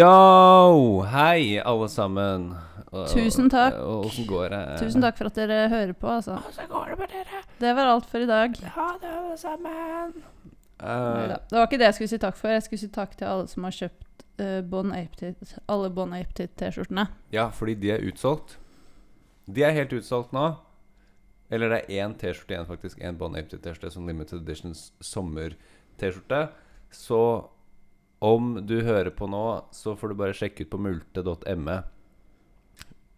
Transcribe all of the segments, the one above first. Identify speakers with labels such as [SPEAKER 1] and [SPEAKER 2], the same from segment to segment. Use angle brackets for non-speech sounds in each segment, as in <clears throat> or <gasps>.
[SPEAKER 1] Yo! Hei, alle sammen. Og-
[SPEAKER 2] Tusen takk.
[SPEAKER 1] Og og, går det?
[SPEAKER 2] Tusen takk for at dere hører på, altså.
[SPEAKER 1] Åssen går det med dere?
[SPEAKER 2] Det var alt for i dag.
[SPEAKER 1] Ha det, alle sammen.
[SPEAKER 2] Uh, Det var ikke det jeg skulle si takk for. Jeg skulle si takk til alle som har kjøpt uh, Bon alle Bon Apetite-T-skjortene.
[SPEAKER 1] ja, fordi de er utsolgt. De er helt utsolgt nå. Eller det er én T-skjorte igjen, faktisk. En Bon Apetite-T-skjorte som Limited Editions sommer-T-skjorte. Så om du hører på nå, så får du bare sjekke ut på multe.me.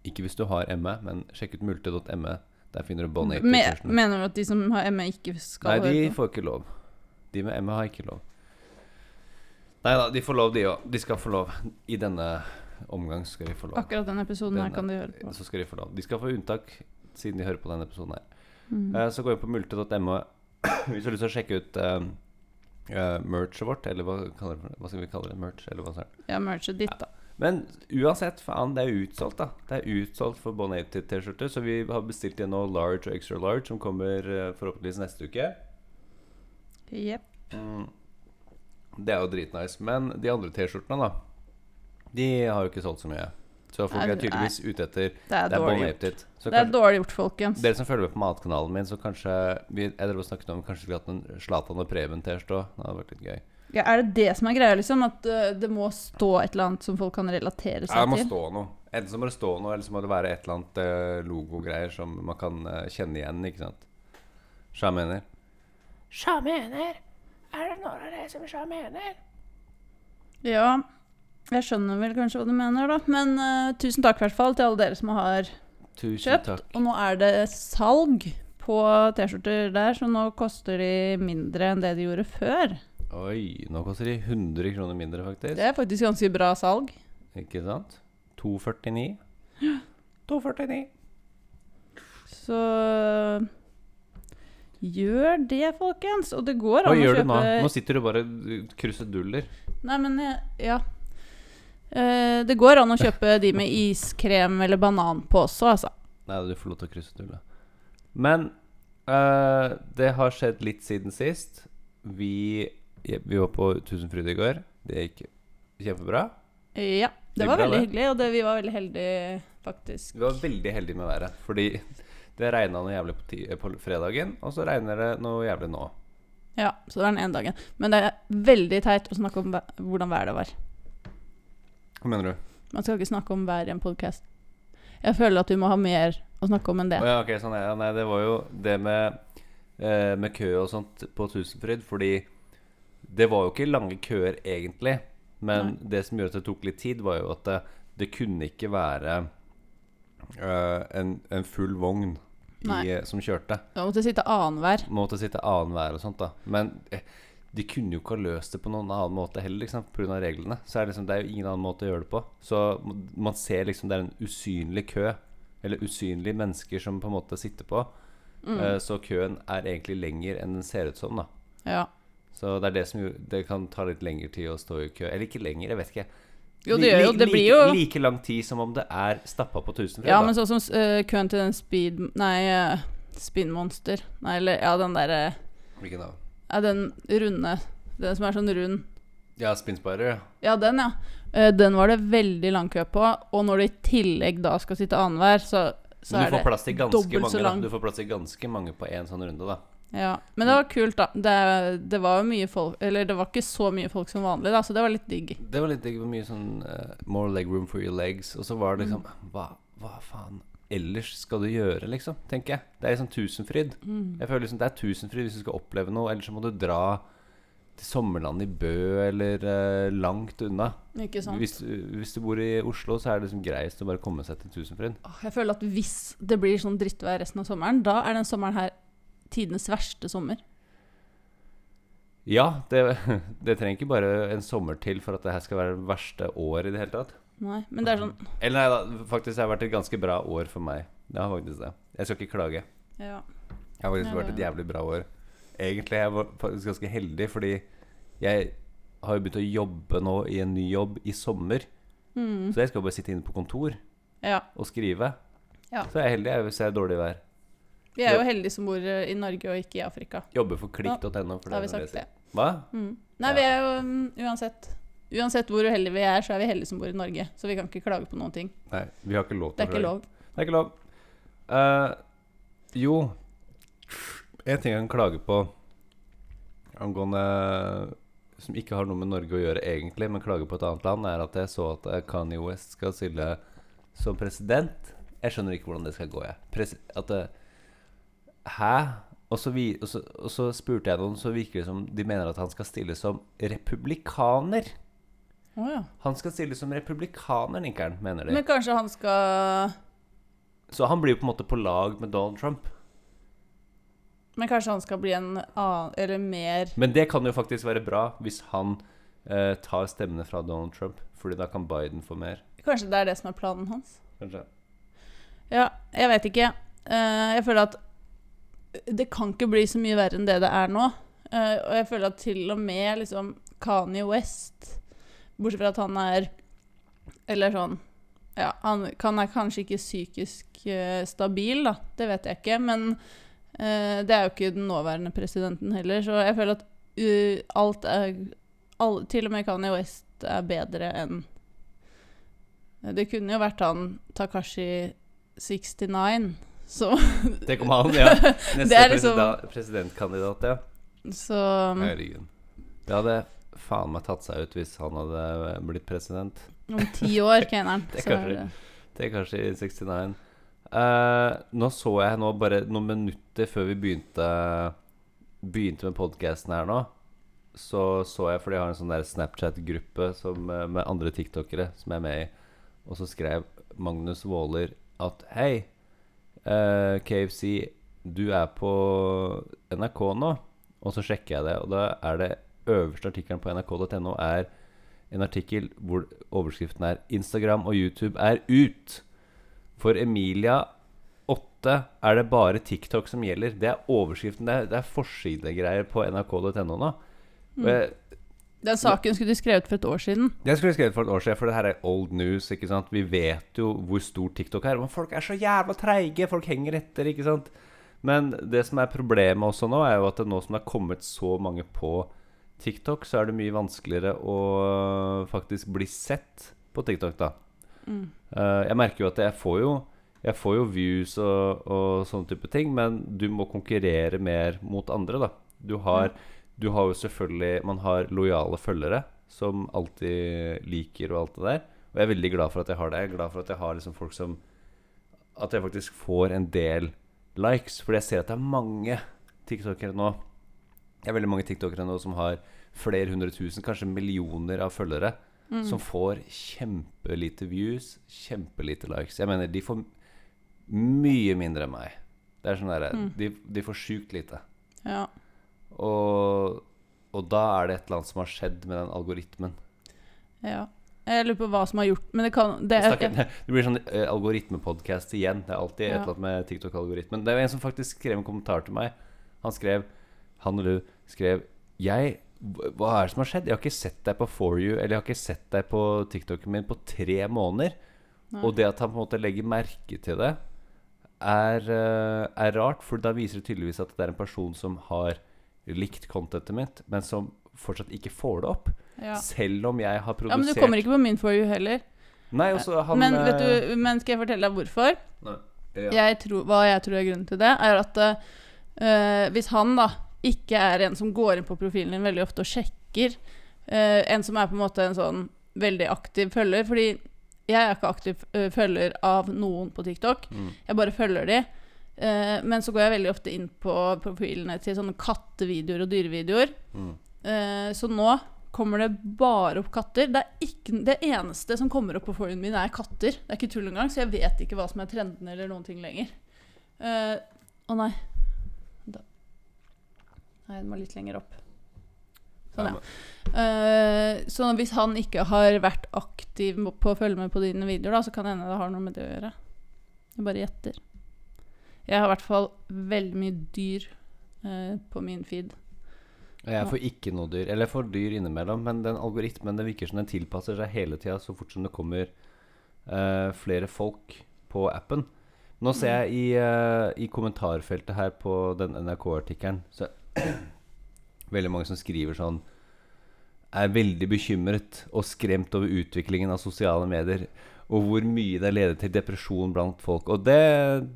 [SPEAKER 1] Ikke hvis du har ME, men sjekk ut multe.me. Der finner du Bon
[SPEAKER 2] Me
[SPEAKER 1] Apetite-T-skjorten.
[SPEAKER 2] mener du at de som har ME, ikke skal
[SPEAKER 1] Nei, de får ikke lov. De med ME har ikke lov. Nei da, de får lov, de òg. De skal få lov. I denne omgang skal de få lov.
[SPEAKER 2] Akkurat denne episoden her kan de høre på.
[SPEAKER 1] Så skal de få lov. De skal få unntak siden de hører på denne episoden her.
[SPEAKER 2] Mm.
[SPEAKER 1] Uh, Så gå inn på multe.no <clears throat> hvis du har lyst til å sjekke ut eh, eh, merchet vårt, eller hva, hva skal vi kalle det? Merch, eller hva sånt.
[SPEAKER 2] Ja, merchet ditt, da.
[SPEAKER 1] Men uansett, faen, det er utsolgt, da. Det er utsolgt for Bon Apetite-T-skjorter, så vi har bestilt igjen nå large og extra large, som kommer uh, forhåpentligvis neste uke.
[SPEAKER 2] Jepp.
[SPEAKER 1] Mm. Det er jo dritnice. Men de andre T-skjortene, da, de har jo ikke solgt så mye. Så folk er tydeligvis ute etter
[SPEAKER 2] Det er
[SPEAKER 1] Det er
[SPEAKER 2] dårlig gjort.
[SPEAKER 1] Så
[SPEAKER 2] Det er
[SPEAKER 1] kanskje,
[SPEAKER 2] dårlig gjort, folkens.
[SPEAKER 1] dere som følger med på matkanalen min, så kanskje vi, Jeg drev og snakket om kanskje skulle hatt en Zlatan og Preben-T-skjorte òg. Det hadde vært litt gøy.
[SPEAKER 2] Ja, er det det som er greia, liksom? At uh, det må stå et eller annet som folk kan relatere
[SPEAKER 1] Ja, det
[SPEAKER 2] seg
[SPEAKER 1] må
[SPEAKER 2] til?
[SPEAKER 1] stå noe. Enten så må det stå noe, eller så må det være et eller annet uh, logogreier som man kan uh, kjenne igjen, ikke sant. Sja mener. Sja mener? Er det noen av dere som sja mener?
[SPEAKER 2] Ja, jeg skjønner vel kanskje hva du mener, da. Men uh, tusen takk i hvert fall til alle dere som har
[SPEAKER 1] Tusen
[SPEAKER 2] kjøpt.
[SPEAKER 1] takk.
[SPEAKER 2] Og nå er det salg på T-skjorter der, så nå koster de mindre enn det de gjorde før.
[SPEAKER 1] Oi, nå koster de 100 kroner mindre, faktisk.
[SPEAKER 2] Det er faktisk ganske bra salg.
[SPEAKER 1] Ikke sant? 249. 249. <gasps>
[SPEAKER 2] Så gjør det, folkens. Og det går an å
[SPEAKER 1] gjør du nå? Nå sitter du bare kruseduller.
[SPEAKER 2] Nei, men jeg- ja. Eh, det går an å kjøpe de med iskrem eller banan på også, altså.
[SPEAKER 1] Nei, du får lov til å krysse tullet. Men uh, det har skjedd litt siden sist. Vi, vi var på Tusenfryd i går. Det gikk kjempebra.
[SPEAKER 2] Ja. Det
[SPEAKER 1] Det
[SPEAKER 2] var
[SPEAKER 1] bra,
[SPEAKER 2] veldig
[SPEAKER 1] det.
[SPEAKER 2] hyggelig, og det, vi var veldig heldige, faktisk.
[SPEAKER 1] Vi var veldig heldige med været. Fordi det regna noe jævlig på, ti, på fredagen, og så regner det noe jævlig nå.
[SPEAKER 2] Ja, så det var den ene dagen. Men det er veldig teit å snakke om hvordan været var.
[SPEAKER 1] Hva mener du?
[SPEAKER 2] Man skal ikke snakke om i en podkast. Jeg føler at vi må ha mer å snakke om enn det.
[SPEAKER 1] Oh, ja, okay, sånn, ja, nei, det var jo det med, eh, med kø og sånt på Tusenfryd. Fordi det var jo ikke lange køer, egentlig. Men det som gjorde at det tok litt tid, var jo at det, det kunne ikke være eh, en, en full vogn i, eh, som kjørte.
[SPEAKER 2] Man måtte sitte annenhver.
[SPEAKER 1] Måtte sitte annenhver og sånt, da. Men eh, de kunne jo ikke ha løst det på noen annen måte heller, liksom, pga. reglene. Så er det, liksom, det er jo ingen annen måte å gjøre det på. Så man ser liksom det er en usynlig kø, eller usynlige mennesker som på en måte sitter på.
[SPEAKER 2] Mm.
[SPEAKER 1] Uh, så køen er egentlig lenger enn den ser ut som, da.
[SPEAKER 2] Ja.
[SPEAKER 1] Så det er det som jo Det kan ta litt lengre tid å stå i kø. Eller ikke lenger, jeg vet ikke.
[SPEAKER 2] Jo, det gjør jo Det
[SPEAKER 1] like,
[SPEAKER 2] blir jo
[SPEAKER 1] Like lang tid som om det er stappa på Tusenfryd.
[SPEAKER 2] Ja, men sånn som uh, køen til den speed... Nei, uh, Spinmonster. Nei, eller ja, den derre
[SPEAKER 1] Hvilken da?
[SPEAKER 2] Ja, den runde. Den som er sånn rund.
[SPEAKER 1] Ja, Spinspider. ja.
[SPEAKER 2] Ja, den, ja. Eh, den var det veldig lang kø på. Og når du i tillegg da skal sitte annenhver, så, så er det dobbelt så lang.
[SPEAKER 1] Du får plass til ganske mange på én sånn runde, da.
[SPEAKER 2] Ja, Men det var kult, da. Det, det var jo mye folk Eller det var ikke så mye folk som vanlig, da, så det var litt digg.
[SPEAKER 1] Det var litt digg. var Mye sånn uh, More leg room for your legs. Og så var det liksom
[SPEAKER 2] Mm.
[SPEAKER 1] hva, hva faen ellers skal du gjøre, liksom? Tenker jeg. Det er liksom Tusenfryd.
[SPEAKER 2] Mm.
[SPEAKER 1] Jeg føler liksom det er Tusenfryd hvis du skal oppleve noe. Ellers så må du dra til sommerland i Bø eller uh, langt unna.
[SPEAKER 2] Ikke?
[SPEAKER 1] Hvis, hvis du bor i Oslo, så er det liksom greiest å bare komme seg til Tusenfryd.
[SPEAKER 2] Jeg føler at hvis det blir sånn drittvær resten av sommeren, da er den sommeren her tidenes verste sommer.
[SPEAKER 1] Ja, det, <laughs> det trenger ikke bare en sommer til for at det her skal være det verste året i det hele tatt.
[SPEAKER 2] Nei, men det er sånn
[SPEAKER 1] Eller nei da, faktisk det har vært et ganske bra år for meg. Det har faktisk det. Jeg skal ikke klage.
[SPEAKER 2] Ja.
[SPEAKER 1] Det har faktisk vært et jævlig bra år. Egentlig er jeg var faktisk ganske heldig, fordi jeg har jo begynt å jobbe nå i en ny jobb i sommer.
[SPEAKER 2] Mm.
[SPEAKER 1] Så jeg skal bare sitte inne på kontor
[SPEAKER 2] ja.
[SPEAKER 1] og skrive.
[SPEAKER 2] Ja.
[SPEAKER 1] Så jeg er heldig jeg, hvis det er dårlig vær.
[SPEAKER 2] Vi er jo heldige som bor eh, i Norge og ikke i Afrika.
[SPEAKER 1] Jobber for klikk.no. for
[SPEAKER 2] Da har vi sagt det.
[SPEAKER 1] Hva?
[SPEAKER 2] Mm. Nei,
[SPEAKER 1] Ja.
[SPEAKER 2] vi er jo um, uansett Uansett hvor uheldige vi er, så er vi heldige som bor i Norge. Så vi kan ikke klage på noen ting.
[SPEAKER 1] Nei, vi har ikke lov
[SPEAKER 2] Det er ikke lov.
[SPEAKER 1] Det er ikke lov. Uh, jo En ting jeg kan klage på angående Som ikke har noe med Norge å gjøre egentlig, men klage på et annet land, er at jeg så at eh, Kanye West skal stille som president. Jeg skjønner ikke hvordan det skal gå, jeg. Presi at det, Hæ? Og så, vi, og, så, og så spurte jeg noen, så virker det som de mener at han skal stille som republikaner.
[SPEAKER 2] Å ja.
[SPEAKER 1] Han skal stille som republikaner, Nikkeren, mener de.
[SPEAKER 2] Men kanskje han skal
[SPEAKER 1] Så han blir jo på en måte på lag med Donald Trump.
[SPEAKER 2] Men kanskje han skal bli en annen Eller mer
[SPEAKER 1] Men det kan jo faktisk være bra hvis han eh, tar stemmene fra Donald Trump. Fordi da kan Biden få mer,
[SPEAKER 2] Kanskje det er det som er planen hans?
[SPEAKER 1] kanskje.
[SPEAKER 2] Ja, jeg vet ikke. Uh, jeg føler at det kan ikke bli så mye verre enn det det er nå. Uh, og jeg føler at til og med liksom Kanye West Bortsett fra at han er Eller sånn Ja, han han, er kanskje ikke psykisk uh, stabil, da. Det vet jeg ikke. Men uh, det er jo ikke den nåværende presidenten heller, så jeg føler at uh, alt er all, Til og med Kanye West er bedre enn Det kunne jo vært han Takashi 69, så <laughs>
[SPEAKER 1] Tenk om han, ja. <laughs> Neste
[SPEAKER 2] liksom-
[SPEAKER 1] presidentkandidat, ja.
[SPEAKER 2] Så
[SPEAKER 1] Herregud. Det hadde faen meg tatt seg ut hvis han hadde blitt president.
[SPEAKER 2] om ti år, Keneren, <laughs>
[SPEAKER 1] Det kanskje-
[SPEAKER 2] det
[SPEAKER 1] er kanskje i 69. Uh, nå så jeg nå bare noen minutter før vi begynte Begynte med podcasten her nå, så så jeg for de har en sånn der Snapchat-gruppe eh, med andre tiktokere som jeg er med i, og så skrev Magnus Waaler at Hei, uh, KFC, du er på NRK nå. Og så sjekker jeg det, og da er det øverste artikkelen på nrk.no er en artikkel hvor overskriften er 'Instagram og YouTube er ut'. For Emilia 8 er det bare TikTok som gjelder. Det er overskriften. Det er, det er forsidegreier på nrk.no nå. Mm. jeg,
[SPEAKER 2] Den saken skulle de skrevet for et år siden.
[SPEAKER 1] Den skulle skrevet for et år siden, for det her er old news. ikke sant? Vi vet jo hvor stor TikTok er. Men folk er så jævla treige. Folk henger etter, ikke sant? Men det som er problemet også nå, er jo at det nå som det har kommet så mange på TikTok, så er det mye vanskeligere å faktisk bli sett på TikTok, da.
[SPEAKER 2] Mm.
[SPEAKER 1] Uh, jeg merker jo at jeg får jo Jeg får jo views og, og sånne type ting, men du må konkurrere mer mot andre, da. Du har, du har jo selvfølgelig Man har lojale følgere som alltid liker og alt det der. Og jeg er veldig glad for at jeg har det. Jeg er glad for at jeg har liksom folk som At jeg faktisk får en del likes. Fordi jeg ser at det er mange tiktokere nå. Det er veldig mange tiktokere nå som har flere hundre tusen, kanskje millioner av følgere
[SPEAKER 2] Mm.
[SPEAKER 1] som får kjempelite views, kjempelite likes. Jeg mener, de får mye mindre enn meg. Det er sånn derre
[SPEAKER 2] Mm.
[SPEAKER 1] de, de får sjukt lite.
[SPEAKER 2] Ja.
[SPEAKER 1] Og, og da er det et eller annet som har skjedd med den algoritmen.
[SPEAKER 2] ja. Jeg lurer på hva som har gjort Men det kan det er, <laughs>
[SPEAKER 1] det blir sånn uh, algoritmepodkast igjen. Det er alltid et eller annet med TikTok-algoritmen. Det er en som faktisk skrev en kommentar til meg. Han skrev Han eller du skrev Jeg Hva er det som har skjedd? Jeg har ikke sett deg på For You, eller jeg har ikke sett deg på TikToken min på tre måneder.
[SPEAKER 2] Nei.
[SPEAKER 1] Og det at han på en måte legger merke til det, er, eh, er rart. For da viser det tydeligvis at det er en person som har likt contentet mitt, men som fortsatt ikke får det opp.
[SPEAKER 2] ja.
[SPEAKER 1] Selv om jeg har produsert
[SPEAKER 2] ja, men du kommer ikke på min for you heller.
[SPEAKER 1] Nei, også han
[SPEAKER 2] men,
[SPEAKER 1] eh,
[SPEAKER 2] vet du, men skal jeg fortelle deg hvorfor?
[SPEAKER 1] Nei. Ja.
[SPEAKER 2] Jeg tror, hva jeg tror er grunnen til det, er at uh, hvis han da ikke er en som går inn på profilen din veldig ofte og sjekker, Uh, en som er på en måte en sånn veldig aktiv følger Fordi jeg er ikke aktiv uh, følger av noen på TikTok,
[SPEAKER 1] Mm.
[SPEAKER 2] jeg bare følger de. Uh, men så går jeg veldig ofte inn på profilene til sånne kattevideoer og dyrevideoer.
[SPEAKER 1] Mm.
[SPEAKER 2] Så nå kommer det bare opp katter. Det, ikke, det eneste som kommer opp på forhuden min, er katter. Det er ikke tull engang, så jeg vet ikke hva som er trenden eller noen ting lenger. Å nei. Nei, den må litt lenger opp. Sånn, ja. Uh, så hvis han ikke har vært aktiv på å følge med på dine videoer, da, så kan det hende det har noe med det å gjøre. Jeg bare gjetter. Jeg har i hvert fall veldig mye dyr uh, på min feed.
[SPEAKER 1] Jeg får ikke noe dyr. Eller jeg får dyr innimellom, men den algoritmen det virker som den tilpasser seg hele tida så fort som det kommer uh, flere folk på appen. Nå ser jeg i, i kommentarfeltet her på den NRK-artikkelen så veldig mange som skriver sånn er veldig bekymret og skremt over utviklingen av sosiale medier. Og hvor mye det leder til depresjon blant folk. Og det,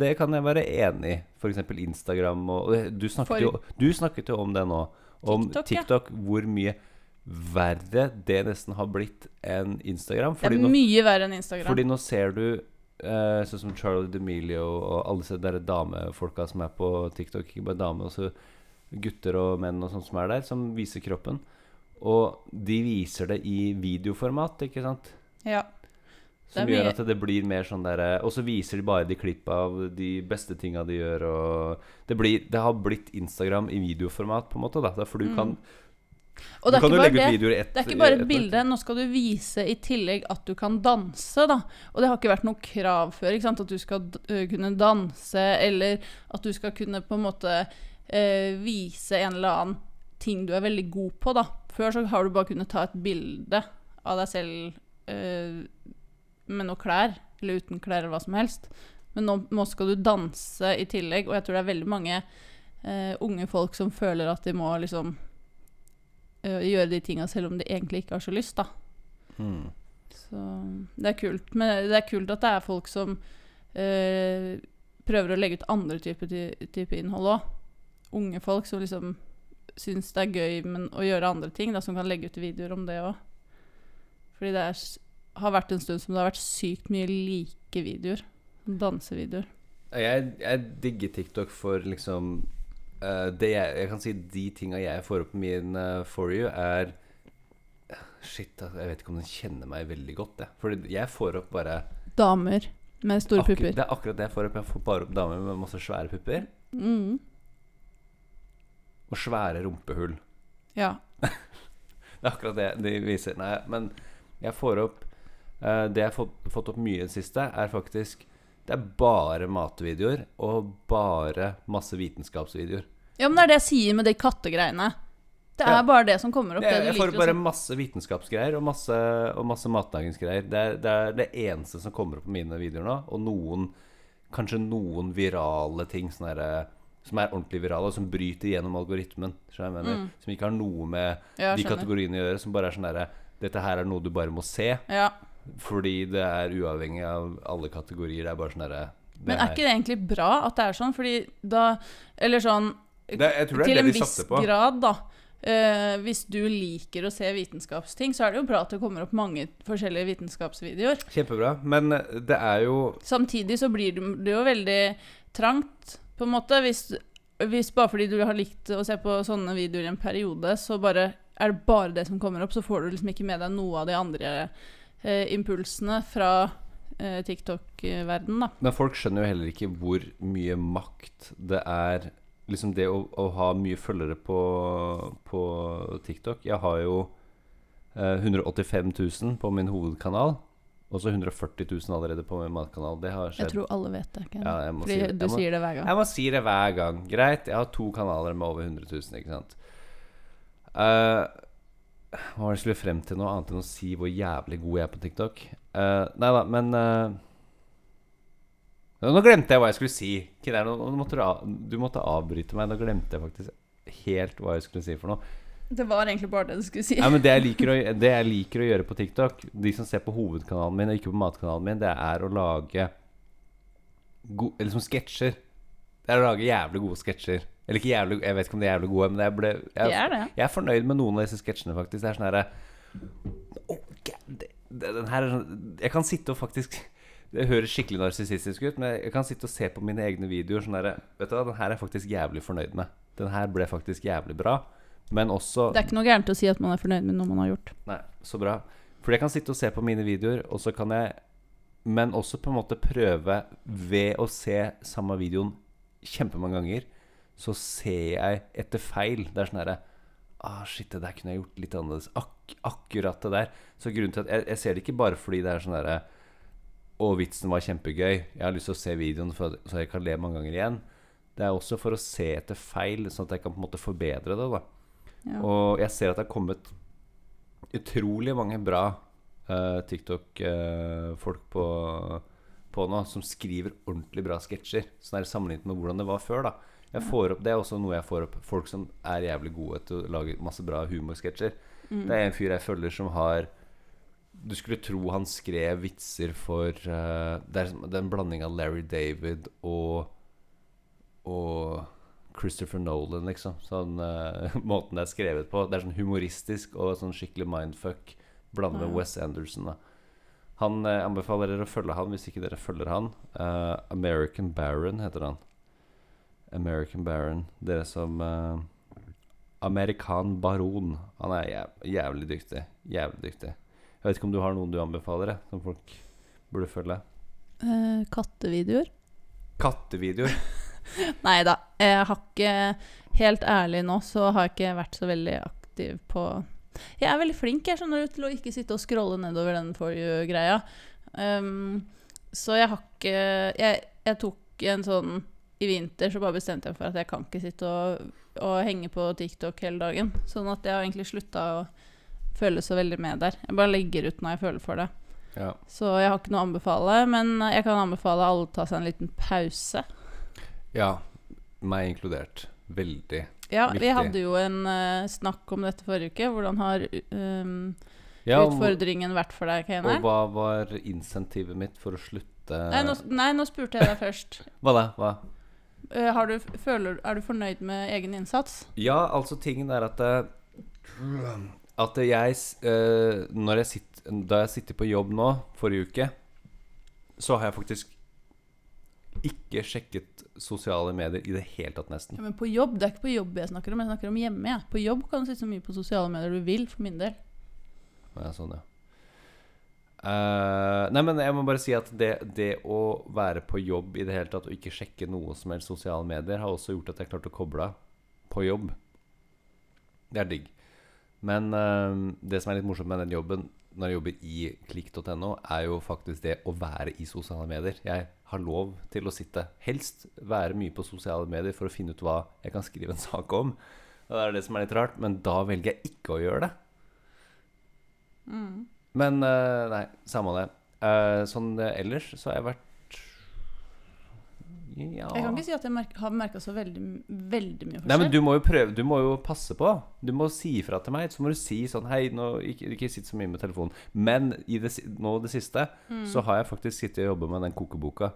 [SPEAKER 1] det kan jeg være enig i. F.eks. Instagram. Og, og du, snakket
[SPEAKER 2] For-
[SPEAKER 1] jo, du snakket jo om det nå. Om
[SPEAKER 2] TikTok, ja.
[SPEAKER 1] Hvor mye verre det nesten har blitt enn Instagram.
[SPEAKER 2] Det
[SPEAKER 1] Fordi
[SPEAKER 2] mye
[SPEAKER 1] nå,
[SPEAKER 2] verre enn Instagram.
[SPEAKER 1] fordi nå ser du eh, sånn som Charlie D'Amelio og alle disse der damefolka som er på TikTok. Ikke bare damer, også gutter og menn og sånt som er der, som viser kroppen. Og de viser det i videoformat, ikke sant?
[SPEAKER 2] ja.
[SPEAKER 1] Som
[SPEAKER 2] Det
[SPEAKER 1] gjør at det blir mer sånn der Og så viser de bare de klipp av de beste tinga de gjør, og det, blir, det har blitt Instagram i videoformat, på en måte, da. For du
[SPEAKER 2] Mm.
[SPEAKER 1] kan,
[SPEAKER 2] Og
[SPEAKER 1] du
[SPEAKER 2] det er det.
[SPEAKER 1] i
[SPEAKER 2] Det er ikke bare et bilde. Nå skal du vise i tillegg at du kan danse, da. Og det har ikke vært noe krav før. ikke sant? At du skal kunne danse, eller at du skal kunne på en måte eh, vise en eller annen ting du er veldig god på, da. Før så har du bare kunnet ta et bilde av deg selv eh, med noe klær, eller uten klær, eller hva som helst. Men nå, nå skal du danse i tillegg, og jeg tror det er veldig mange eh, unge folk som føler at de må liksom eh, gjøre de tinga selv om de egentlig ikke har så lyst, da.
[SPEAKER 1] Mm.
[SPEAKER 2] Så det er kult. Men det er kult at det er folk som eh, prøver å legge ut andre typer type innhold òg. Unge folk som liksom syns det er gøy men å gjøre andre ting, da, som kan legge ut videoer om det òg. Fordi det er, har vært en stund som det har vært sykt mye like videoer. Dansevideoer.
[SPEAKER 1] Jeg, jeg digger TikTok for liksom uh, det jeg, jeg kan si De tinga jeg får opp min uh, For you, er Shit, jeg vet ikke om den kjenner meg veldig godt. Jeg. Fordi jeg får opp bare
[SPEAKER 2] Damer med store pupper.
[SPEAKER 1] Det er akkurat det jeg får opp. Jeg får bare opp damer med masse svære pupper.
[SPEAKER 2] Mm.
[SPEAKER 1] Og svære rumpehull.
[SPEAKER 2] Ja. <laughs>
[SPEAKER 1] Det er akkurat det de viser. Nei, men jeg får opp uh, Det jeg har fått, fått opp mye i det siste, er faktisk Det er bare matvideoer og bare masse vitenskapsvideoer.
[SPEAKER 2] ja, men det er det jeg sier med de kattegreiene. Det er
[SPEAKER 1] Ja.
[SPEAKER 2] bare det som kommer opp.
[SPEAKER 1] Det,
[SPEAKER 2] Det, du
[SPEAKER 1] jeg får bare masse vitenskapsgreier og masse, og masse matlagingsgreier. Det det er det eneste som kommer opp på mine videoer nå. Og noen kanskje noen virale ting sånn derre- som er ordentlig virale, og som bryter gjennom algoritmen. mener? Som ikke har noe med
[SPEAKER 2] Mm. Ja,
[SPEAKER 1] de kategoriene å gjøre. Som bare er sånn derre Dette her er noe du bare må se,
[SPEAKER 2] Ja.
[SPEAKER 1] fordi det er uavhengig av alle kategorier. Det er bare sånn derre
[SPEAKER 2] Men er ikke det egentlig bra at det er sånn? Fordi da Eller sånn
[SPEAKER 1] det, Jeg tror det
[SPEAKER 2] Til en viss grad, da. Uh, hvis du liker å se vitenskapsting, så er det jo bra at det kommer opp mange forskjellige vitenskapsvideoer.
[SPEAKER 1] Kjempebra. Men det er jo
[SPEAKER 2] Samtidig så blir det det jo veldig trangt, på en måte. Hvis, hvis bare fordi du har likt å se på sånne videoer i en periode, så bare er det bare det som kommer opp, så får du liksom ikke med deg noe av de andre eh, impulsene fra eh, TikTok-verdenen, da.
[SPEAKER 1] Men folk skjønner jo heller ikke hvor mye makt det er Liksom det å, å ha mye følgere på, på TikTok. Jeg har jo eh, 185 000 på min hovedkanal. Og så 140 000 allerede på min matkanal. Det har
[SPEAKER 2] Jeg tror alle vet det.
[SPEAKER 1] Ja,
[SPEAKER 2] Fordi
[SPEAKER 1] si det.
[SPEAKER 2] du
[SPEAKER 1] må-
[SPEAKER 2] sier det hver gang.
[SPEAKER 1] Jeg må si det hver gang. Greit, jeg har to kanaler med over 100 000, ikke sant. Eh, hva var det jeg skulle frem til noe annet enn å si hvor jævlig god jeg er på TikTok? Uh, nei da, men uh, Nå glemte jeg hva jeg skulle si. Kidder, nå, nå måtte du, av, du måtte avbryte meg. Nå glemte jeg faktisk helt hva jeg skulle si for noe.
[SPEAKER 2] Det var egentlig bare det du skulle si.
[SPEAKER 1] Ja, men det jeg, å, det jeg liker å gjøre på TikTok, de som ser på hovedkanalen min og ikke på matkanalen min, det er å lage gode, eller liksom sketsjer. Det er å lage jævlig gode sketsjer. Eller ikke jævlig Jeg vet ikke om de er jævlig gode, men jeg, ble,
[SPEAKER 2] Det
[SPEAKER 1] jeg,
[SPEAKER 2] er det.
[SPEAKER 1] jeg er fornøyd med noen av disse sketsjene, faktisk. Det er sånn herre oh, den her er sånn Jeg kan sitte og faktisk Det høres skikkelig narsissistisk ut, men jeg kan sitte og se på mine egne videoer sånn herre Vet du hva, den her er jeg faktisk jævlig fornøyd med. Den her ble faktisk jævlig bra. Men også
[SPEAKER 2] Det er ikke noe gærent å si at man er fornøyd med noe man har gjort.
[SPEAKER 1] Nei, så bra. For jeg kan sitte og se på mine videoer, og så kan jeg Men også på en måte prøve ved å se samme videoen kjempemange ganger, så ser jeg etter feil. Det er sånn herre Ah, shit, det der kunne jeg gjort litt annerledes. Ak akkurat det der. Så grunnen til at jeg, jeg ser det ikke bare fordi det er sånn derre Å, vitsen var kjempegøy. Jeg har lyst til å se videoen for, så jeg kan le mange ganger igjen. Det er også for å se etter feil, sånn at jeg kan på en måte forbedre det. da
[SPEAKER 2] Ja.
[SPEAKER 1] og jeg ser at det har kommet utrolig mange bra uh, TikTok-folk på, på nå som skriver ordentlig bra sketsjer. Sånn er sammenlignet med hvordan det var før. da Jeg får opp, Det er også noe jeg får opp. Folk som er jævlig gode til å lage masse bra humorsketsjer.
[SPEAKER 2] Mm.
[SPEAKER 1] Det er en fyr jeg følger som har Du skulle tro han skrev vitser for uh, det, er, det er en blanding av Larry David og Og Christopher Nolan, liksom. Sånn uh, <laughs> Måten det er skrevet på. Det er sånn humoristisk og sånn skikkelig mindfuck. Blandet med. Wes Anderson. da Han eh, anbefaler dere å følge han hvis ikke dere følger han. Uh, American Baron heter han. American Baron. Dere som uh, Amerikan Baron. Han er jæv jævlig dyktig. Jævlig dyktig. Jeg vet ikke om du har noen du anbefaler, jeg, som folk burde følge?
[SPEAKER 2] Uh, kattevideoer?
[SPEAKER 1] Kattevideoer. <laughs>
[SPEAKER 2] Nei da. Jeg har ikke Helt ærlig nå så har jeg ikke vært så veldig aktiv på Jeg er veldig flink jeg skjønner til å ikke sitte og scrolle nedover den for you-greia. Um, så jeg har ikke jeg, jeg tok en sånn I vinter så bare bestemte jeg for at jeg kan ikke sitte og, og henge på TikTok hele dagen. Sånn at jeg har egentlig slutta å føle så veldig med der. Jeg bare legger ut når jeg føler for det.
[SPEAKER 1] Ja.
[SPEAKER 2] Så jeg har ikke noe å anbefale, men jeg kan anbefale alle å ta seg en liten pause.
[SPEAKER 1] Ja. Meg inkludert. Veldig.
[SPEAKER 2] Ja, vi hadde jo en uh, snakk om dette forrige uke. Hvordan har um,
[SPEAKER 1] Ja,
[SPEAKER 2] utfordringen vært for deg,
[SPEAKER 1] og hva var insentivet mitt for å slutte
[SPEAKER 2] Nei, nå, nei, nå spurte jeg deg først. <laughs>
[SPEAKER 1] Hva da? Hva?
[SPEAKER 2] Uh, har du, føler, er du fornøyd med egen innsats?
[SPEAKER 1] Ja, altså tingen er at eh, At jeg Når jeg sitter, Da jeg sitter på jobb nå, forrige uke, så har jeg faktisk ikke sjekket sosiale medier i det hele tatt, nesten.
[SPEAKER 2] Ja, men på jobb, Det er ikke på jobb jeg snakker om, jeg snakker om hjemme. Ja. På jobb kan du sitte så mye på sosiale medier du vil, for min del.
[SPEAKER 1] Ja, sånn, ja. Uh, nei, men jeg må bare si at det, det å være på jobb i det hele tatt og ikke sjekke noe som helst sosiale medier, har også gjort at jeg klarte å koble av på jobb. Det er digg. Men uh, det som er litt morsomt med den jobben når jeg jobber i klikk.no, er jo faktisk det å være i sosiale medier. Jeg har lov til å sitte, helst være mye på sosiale medier for å finne ut hva jeg kan skrive en sak om. Og det er det som er litt rart, men da velger jeg ikke å gjøre det.
[SPEAKER 2] Mm.
[SPEAKER 1] Men eh, nei, samme det. Eh, sånn ellers så har jeg vært Ja
[SPEAKER 2] Jeg kan ikke si at jeg merk, har merka så veldig, veldig mye forskjell.
[SPEAKER 1] Nei, men du må jo prøve Du må jo passe på. Du må si ifra til meg. Så må du si sånn Hei, nå, ikke, ikke sitt så mye med telefonen. Men i det, nå det siste
[SPEAKER 2] Mm.
[SPEAKER 1] så har jeg faktisk sittet og jobbet med den kokeboka.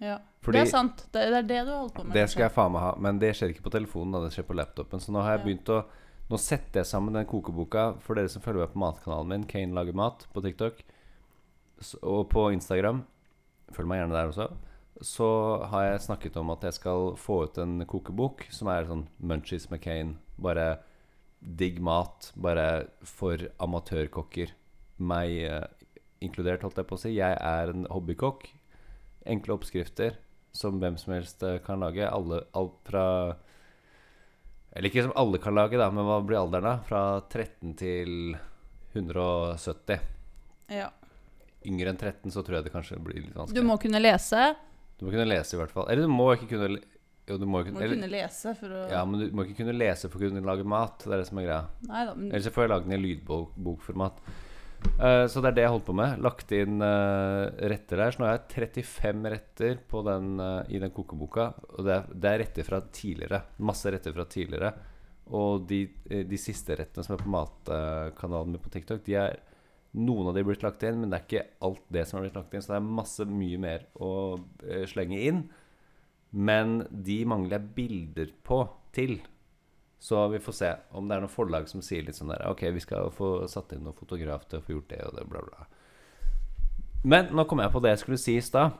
[SPEAKER 2] ja.
[SPEAKER 1] Fordi
[SPEAKER 2] det er sant. Det, det er det du holdt på med.
[SPEAKER 1] det skal jeg faen meg ha. Men det skjer ikke på telefonen, da. Det skjer på laptopen. Så nå har jeg
[SPEAKER 2] Ja.
[SPEAKER 1] begynt å Nå setter jeg sammen den kokeboka for dere som følger med på matkanalen min, Kane lager mat, på TikTok. Og på Instagram. Følg meg gjerne der også. Så har jeg snakket om at jeg skal få ut en kokebok som er sånn Munchies McCain. Bare digg mat. Bare for amatørkokker. Meg eh, inkludert, holdt jeg på å si. Jeg er en hobbykokk. Enkle oppskrifter som hvem som helst eh, kan lage. Alle, alt fra Eller ikke som alle kan lage, da, men hva blir alderen, da? Fra 13 til 170.
[SPEAKER 2] Ja.
[SPEAKER 1] Yngre enn 13 så tror jeg det kanskje blir litt vanskelig.
[SPEAKER 2] Du må kunne lese.
[SPEAKER 1] Du må kunne lese, i hvert fall. Eller du må ikke kunne Jo, du må kunne,
[SPEAKER 2] må
[SPEAKER 1] eller,
[SPEAKER 2] kunne lese for å
[SPEAKER 1] Ja, men du må ikke kunne lese for å kunne lage mat. Det er det som er greia.
[SPEAKER 2] Neida. Men
[SPEAKER 1] Ellers så får jeg lage den i lydbokformat. Uh, så det er det jeg holdt på med. Lagt inn uh, retter der. Så nå har jeg 35 retter på den, uh, i den kokeboka. Og det er, det er retter fra tidligere. Masse retter fra tidligere. Og de, eh, de siste rettene som er på matkanalen min på TikTok, de er noen av de er blitt lagt inn, men det er ikke alt det som er blitt lagt inn. Så det er masse mye mer å eh, slenge inn. Men de mangler jeg bilder på til. Så vi får se om det er noen forlag som sier litt sånn der Ok, vi skal få satt inn noen fotograf til å få gjort det og det, bla, bla. Men nå kom jeg på det jeg skulle si i stad.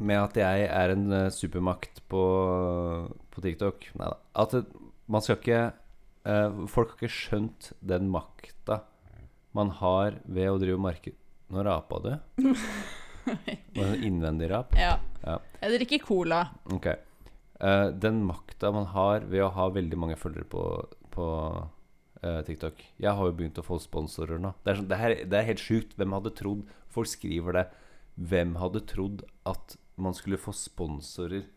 [SPEAKER 1] Med at jeg er en eh, supermakt på, på TikTok. Nei da. At man skal ikke eh, Folk har ikke skjønt den makta man har ved å drive marked... Nå rapa du? <laughs> Var det en innvendig rap?
[SPEAKER 2] ja.
[SPEAKER 1] Ja.
[SPEAKER 2] Jeg drikker cola.
[SPEAKER 1] Ok. Uh, den makta man har ved å ha veldig mange følgere på, på uh, TikTok Jeg har jo begynt å få sponsorer nå. Det er, sånn, det, her, det er helt sjukt. Hvem hadde trodd Folk skriver det. Hvem hadde trodd at man skulle få sponsorer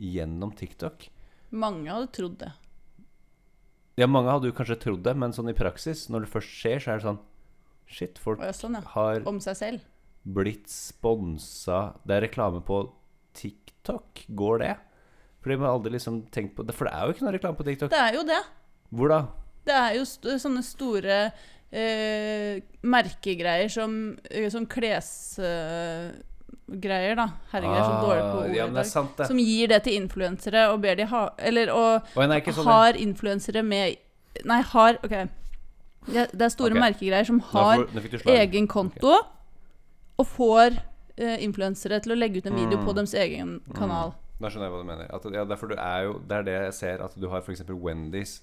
[SPEAKER 1] gjennom TikTok?
[SPEAKER 2] Mange hadde trodd det.
[SPEAKER 1] Ja, mange hadde jo kanskje trodd det, men sånn i praksis, når det først skjer, så er det sånn Shit, folk
[SPEAKER 2] ja, sånn, ja.
[SPEAKER 1] har
[SPEAKER 2] Om seg selv.
[SPEAKER 1] blitt sponsa Det er reklame på TikTok. Går det? Fordi man aldri liksom tenkt på det For det er jo ikke noe reklame på TikTok.
[SPEAKER 2] Det er jo det.
[SPEAKER 1] Hvor da?
[SPEAKER 2] Det er jo st sånne store eh, merkegreier som, eh, som klesgreier, da. Herregud, jeg er så dårlig på
[SPEAKER 1] Ah,
[SPEAKER 2] ord
[SPEAKER 1] Ja, men det er sant, det.
[SPEAKER 2] Som gir det til influensere og ber de ha Eller og
[SPEAKER 1] Og er sånn
[SPEAKER 2] har influensere med Nei, har OK. Det, det er store
[SPEAKER 1] okay.
[SPEAKER 2] merkegreier som har
[SPEAKER 1] får-
[SPEAKER 2] egen konto og får eh, influensere til å legge ut en video
[SPEAKER 1] Mm.
[SPEAKER 2] på deres egen kanal.
[SPEAKER 1] Da skjønner jeg hva du mener. At, ja, du er jo, det er det jeg ser, at du har f.eks. Wendy's.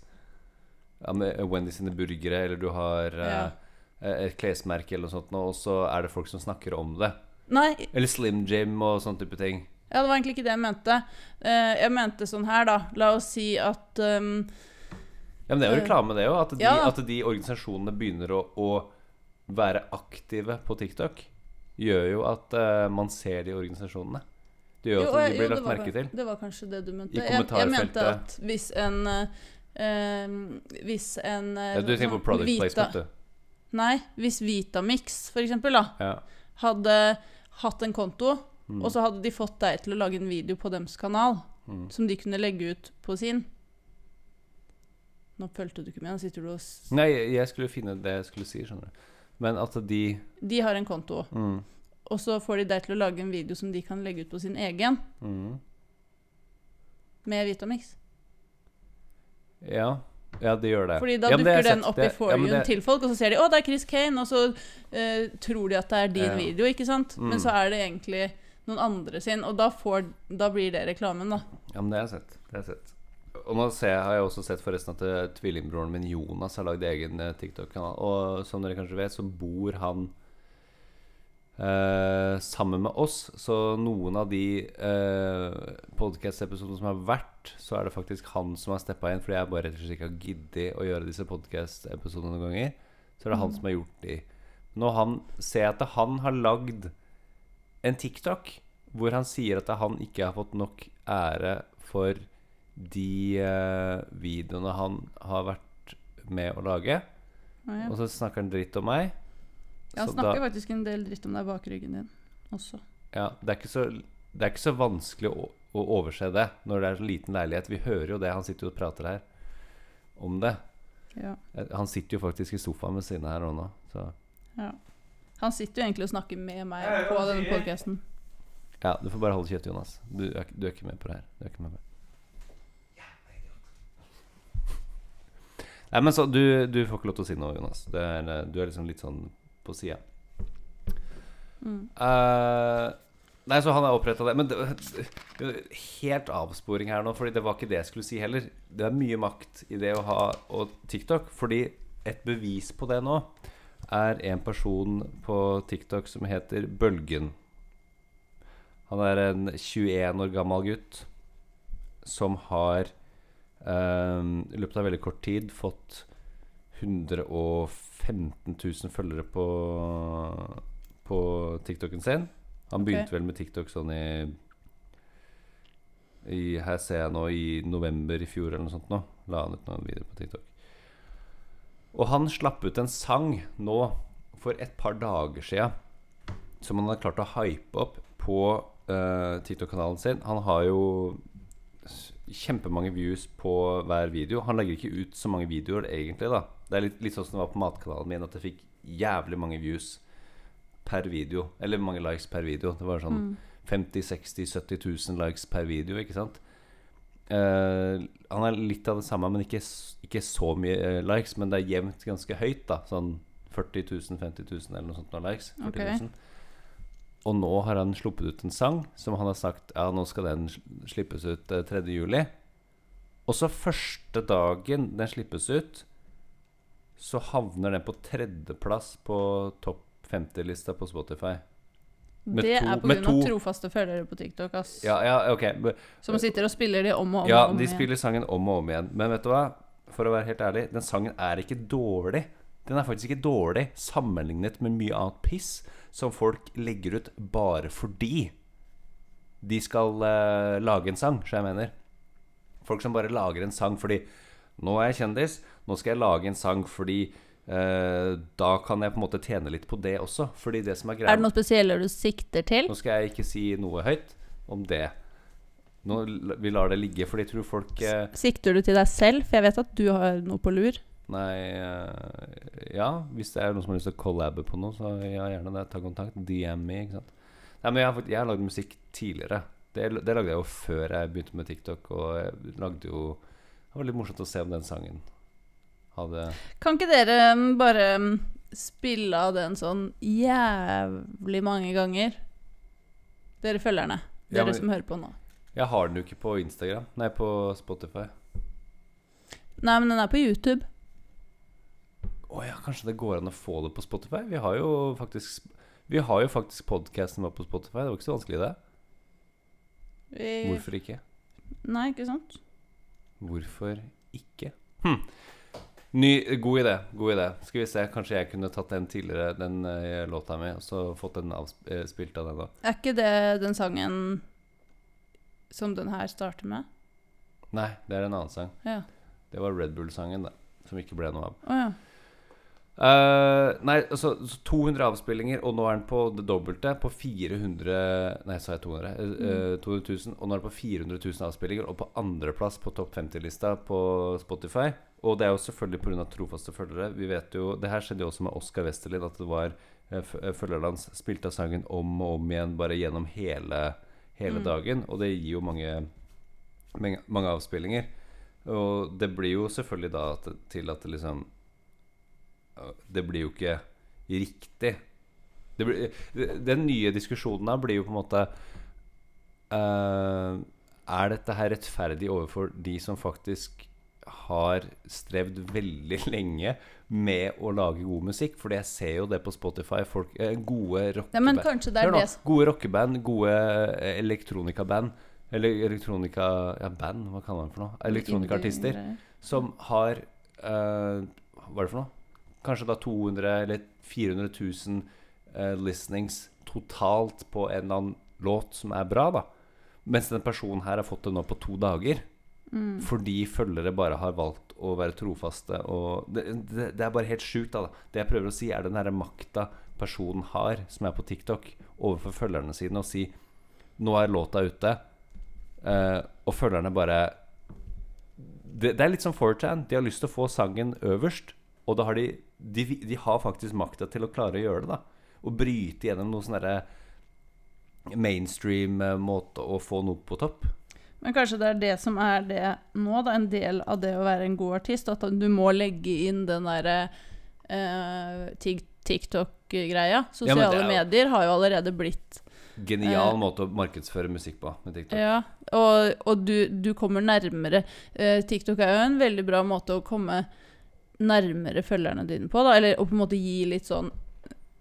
[SPEAKER 1] Ja, eh, Wendy's sine burgere, eller du har eh,
[SPEAKER 2] Ja.
[SPEAKER 1] et klesmerke eller noe sånt, og så er det folk som snakker om det.
[SPEAKER 2] Nei,
[SPEAKER 1] Eller Slim Jim og sånne type ting.
[SPEAKER 2] ja, det var egentlig ikke det jeg mente. Eh, jeg mente sånn her, da. La oss si at um,
[SPEAKER 1] Ja, men det er jo reklame, det òg. At, de-
[SPEAKER 2] ja
[SPEAKER 1] at de organisasjonene begynner å, å være aktive på TikTok, gjør jo at uh, man ser de organisasjonene. Det gjør
[SPEAKER 2] Jo,
[SPEAKER 1] at de blir
[SPEAKER 2] jo,
[SPEAKER 1] lagt
[SPEAKER 2] var,
[SPEAKER 1] merke til.
[SPEAKER 2] Det var kanskje det du mente.
[SPEAKER 1] I
[SPEAKER 2] Jeg, jeg mente at hvis en eh, Hvis en uh,
[SPEAKER 1] Ja, du tenker på product
[SPEAKER 2] Vita-
[SPEAKER 1] placement, du.
[SPEAKER 2] Nei, hvis Vitamix, for eksempel, da,
[SPEAKER 1] Ja.
[SPEAKER 2] hadde hatt en konto,
[SPEAKER 1] Mm.
[SPEAKER 2] og så hadde de fått deg til å lage en video på deres kanal,
[SPEAKER 1] Mm.
[SPEAKER 2] som de kunne legge ut på sin Nå fulgte du ikke med, nå sitter du og s-
[SPEAKER 1] Nei, jeg skulle finne det jeg skulle si, skjønner du. Men at de
[SPEAKER 2] De har en konto,
[SPEAKER 1] mm,
[SPEAKER 2] og så får de deg til å lage en video som de kan legge ut på sin egen,
[SPEAKER 1] mm,
[SPEAKER 2] med Vitamix.
[SPEAKER 1] Ja. Ja, det gjør det.
[SPEAKER 2] Fordi da
[SPEAKER 1] ja, det
[SPEAKER 2] dukker den
[SPEAKER 1] opp
[SPEAKER 2] opp i forhånd
[SPEAKER 1] ja, det-
[SPEAKER 2] til folk, og så ser de 'Å, det er Chris Kane', og så uh, tror de at det er din
[SPEAKER 1] Ja.
[SPEAKER 2] video, ikke sant?
[SPEAKER 1] Mm.
[SPEAKER 2] Men så er det egentlig noen andre sin, og da, får, da blir det reklamen, da.
[SPEAKER 1] Ja, men det har jeg sett. Det har jeg sett. Og nå ser har jeg også sett forresten at eh, tvillingbroren min Jonas har lagd egen eh, TikTok-kanal. Og som dere kanskje vet, så bor han eh, sammen med oss. Så noen av de eh, podkast-episodene som har vært, så er det faktisk han som har steppa inn. Fordi jeg bare rett og slett ikke har giddet å gjøre disse podkast-episodene noen ganger. Så er det han
[SPEAKER 2] Mm.
[SPEAKER 1] som har gjort de. Nå han, ser at han har lagd en TikTok hvor han sier at han ikke har fått nok ære for de eh, videoene han har vært med å lage.
[SPEAKER 2] Ah, ja.
[SPEAKER 1] Og så snakker han dritt om meg.
[SPEAKER 2] Ja, han
[SPEAKER 1] så
[SPEAKER 2] snakker
[SPEAKER 1] da-
[SPEAKER 2] faktisk en del dritt om deg bak ryggen din også.
[SPEAKER 1] Ja, det er ikke så, det er ikke så vanskelig å, å overse det når det er så liten leilighet. Vi hører jo det. Han sitter jo og prater her om det.
[SPEAKER 2] Ja.
[SPEAKER 1] Eh, Han sitter jo faktisk i sofaen ved siden av her nå. Så
[SPEAKER 2] ja. Han sitter jo egentlig og snakker med meg på denne podkasten.
[SPEAKER 1] ja, du får bare holde kjeft, Jonas. Du er, du er ikke med på det her. Du er ikke med på det. Nei, men så du, du får ikke lov til å si noe, Jonas. Det er, eh, du er liksom litt sånn på sida.
[SPEAKER 2] Mm.
[SPEAKER 1] Uh, nei, så han har oppretta det. Men det, helt avsporing her nå, Fordi det var ikke det jeg skulle si heller. Det er mye makt i det å ha og TikTok. Fordi et bevis på det nå er en person på TikTok som heter Bølgen. Han er en 21 år gammel gutt som har i løpet av veldig kort tid fått 115 000 følgere på, på TikToken sin. Han begynte vel med TikTok sånn i, i Her ser jeg nå i november i fjor eller noe sånt nå. La han ut noen videoer på TikTok. Og han slapp ut en sang nå for et par dager sia som han har klart å hype opp på uh, TikTok-kanalen sin. Han har jo kjempemange views på hver video. Han legger ikke ut så mange videoer egentlig, da. Det er litt, litt sånn som det var på matkanalen min, at det fikk jævlig mange views per video. Eller mange likes per video. Det var sånn
[SPEAKER 2] Mm.
[SPEAKER 1] 50 60 70 000 likes per video, ikke sant? Uh, han er litt av det samme, men ikke, ikke så mye eh, likes. Men det er jevnt ganske høyt, da. Sånn 40 000, 50 000 eller noe sånt noe likes. 40
[SPEAKER 2] Ok.
[SPEAKER 1] 000. Og nå har han sluppet ut en sang som han har sagt Ja, nå skal den slippes ut eh, 3. juli. Og så første dagen den slippes ut, så havner den på tredjeplass på topp 50-lista på Spotify. Med
[SPEAKER 2] det
[SPEAKER 1] to-
[SPEAKER 2] er av
[SPEAKER 1] to-
[SPEAKER 2] trofaste følgere på TikTok, ass.
[SPEAKER 1] Ja, ja, ok men-
[SPEAKER 2] Som sitter og spiller de om og om,
[SPEAKER 1] Ja,
[SPEAKER 2] og om
[SPEAKER 1] de
[SPEAKER 2] igjen.
[SPEAKER 1] spiller sangen om og om igjen. Men vet du hva? For å være helt ærlig, den sangen er ikke dårlig. Den er faktisk ikke dårlig sammenlignet med mye annet piss som folk legger ut bare fordi de skal uh, lage en sang, så jeg mener. Folk som bare lager en sang fordi Nå er jeg kjendis, nå skal jeg lage en sang fordi eh, da kan jeg på en måte tjene litt på det også. Fordi det som er greia
[SPEAKER 2] Er det noe spesielt du sikter til?
[SPEAKER 1] Nå skal jeg ikke si noe høyt om det. Nå, vi lar det ligge, for jeg tror folk eh,
[SPEAKER 2] Sikter du til deg selv? For jeg vet at du har noe på lur.
[SPEAKER 1] Nei eh, Ja, hvis det er noen som har lyst til å collabe på noe, så ja, gjerne det. Ta kontakt. DM me, ikke sant. Nei, men jeg har, jeg har lagd musikk tidligere. Det, det lagde jeg jo før jeg begynte med TikTok, og jeg lagde jo Det var litt morsomt å se om den sangen hadde
[SPEAKER 2] Kan ikke dere mm, bare mm, spille av den sånn jævlig mange ganger? Dere følgerne.
[SPEAKER 1] Ja,
[SPEAKER 2] Dere
[SPEAKER 1] men-
[SPEAKER 2] som hører på nå.
[SPEAKER 1] Jeg har den jo ikke på Instagram. Nei, på Spotify.
[SPEAKER 2] Nei, men den er på YouTube.
[SPEAKER 1] Å ja, kanskje det går an å få det på Spotify? Vi har jo faktisk Vi har jo faktisk podkasten vår på Spotify. Det var ikke så vanskelig, det.
[SPEAKER 2] Vi-
[SPEAKER 1] Hvorfor ikke?
[SPEAKER 2] Nei, ikke sant?
[SPEAKER 1] Hvorfor ikke? Hm. Ny, god idé. God idé. Skal vi se, kanskje jeg kunne tatt den tidligere, den uh, låta mi, og så fått den avspilt av den, da.
[SPEAKER 2] Er ikke det den sangen som den her starter med?
[SPEAKER 1] Nei, det er en annen sang.
[SPEAKER 2] Ja.
[SPEAKER 1] Det var Red Bull-sangen, da. Som ikke ble noe av.
[SPEAKER 2] Oh, ja.
[SPEAKER 1] Eh, nei, altså 200 avspillinger, og nå er den på det dobbelte. På 400 Nei, sa jeg 200? Eh, eh, 200 000. Og nå er den på 400 000 avspillinger, og på andreplass på topp 50-lista på Spotify. Og det er jo selvfølgelig pga. trofaste følgere. Vi vet jo Det her skjedde jo også med Oskar Westerlin, at det var eh, eh, følgerne hans spilte av sangen om og om igjen, bare gjennom hele, hele
[SPEAKER 2] Mm.
[SPEAKER 1] dagen. Og det gir jo mange, mange, mange avspillinger. Og det blir jo selvfølgelig da til at det liksom det blir jo ikke riktig. Blir, den nye diskusjonen her blir jo på en måte uh, Er dette her rettferdig overfor de som faktisk har strevd veldig <laughs> lenge med å lage god musikk? Fordi jeg ser jo det på Spotify. Folk, uh, gode. Rockeband
[SPEAKER 2] ja,
[SPEAKER 1] nå, Gode rockeband, gode eh, elektronikaband Eller elektronika... Ja, band, hva kaller man for noe? Elektronikaartister som har uh, Hva er det for noe? Kanskje da 200 eller 400 000 uh, listenings totalt på en eller annen låt som er bra, da. Mens den personen her har fått det nå på to dager.
[SPEAKER 2] Mm.
[SPEAKER 1] Fordi følgere bare har valgt å være trofaste. Og det, det, det er bare helt sjukt. da Det jeg prøver å si, er den derre makta personen har, som er på TikTok, overfor følgerne sine, og si Nå er låta ute, Uh, og følgerne bare det, det er litt som 4chan. De har lyst til å få sangen øverst, og da har de De, de har faktisk makta til å klare å gjøre det, da. Og bryte gjennom noen sånn mainstream eh, måte å få noe på topp.
[SPEAKER 2] Men kanskje det er det som er det nå, da, en del av det å være en god artist. At du må legge inn den derre eh, TikTok-greia. Sosiale
[SPEAKER 1] ja, jo-
[SPEAKER 2] medier har jo allerede blitt
[SPEAKER 1] Genial
[SPEAKER 2] Eh,
[SPEAKER 1] måte å markedsføre musikk på med TikTok.
[SPEAKER 2] Ja, og, og du, du kommer nærmere. Eh, TikTok er jo en veldig bra måte å komme nærmere følgerne dine på, da. Eller å på en måte gi litt sånn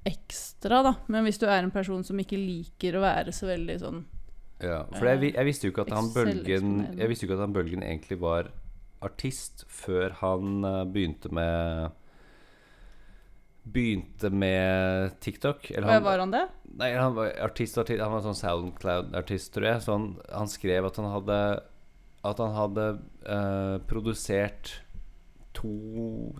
[SPEAKER 2] ekstra, da. Men hvis du er en person som ikke liker å være så veldig sånn
[SPEAKER 1] Ja, for jeg, jeg visste jo ikke at han Bølgen. Jeg visste jo ikke at han Bølgen egentlig var artist før han eh, begynte med Begynte med TikTok. Eller
[SPEAKER 2] han, var han det?
[SPEAKER 1] Nei, han var artist, artist Han var sånn Soundcloud-artist, tror jeg. Så han, han skrev at han hadde At han hadde uh, produsert to